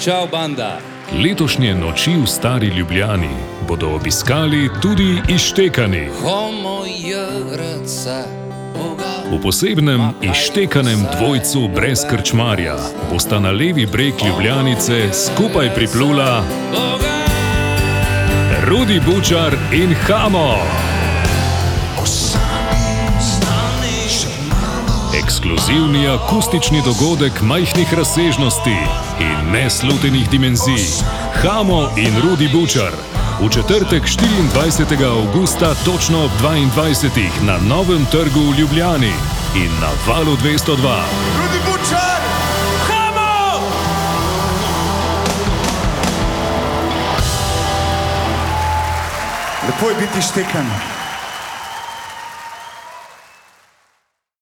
Čau, banda! Letošnje noči v Stari Ljubljani bodo obiskali tudi ištekani. V posebnem ištekanem dvojcu brez krčmarja bosta na levi breg Ljubljanice skupaj priplula. Rudi Bučar in Hamo. Ekskluzivni akustični dogodek majhnih razsežnosti in neslutenih dimenzij. Hamo in Rudi Bučar. V četrtek 24. augusta točno ob 22. na Novem trgu v Ljubljani in na valu 202. Rudi Bučar! Hamo! Lepo je biti štekan.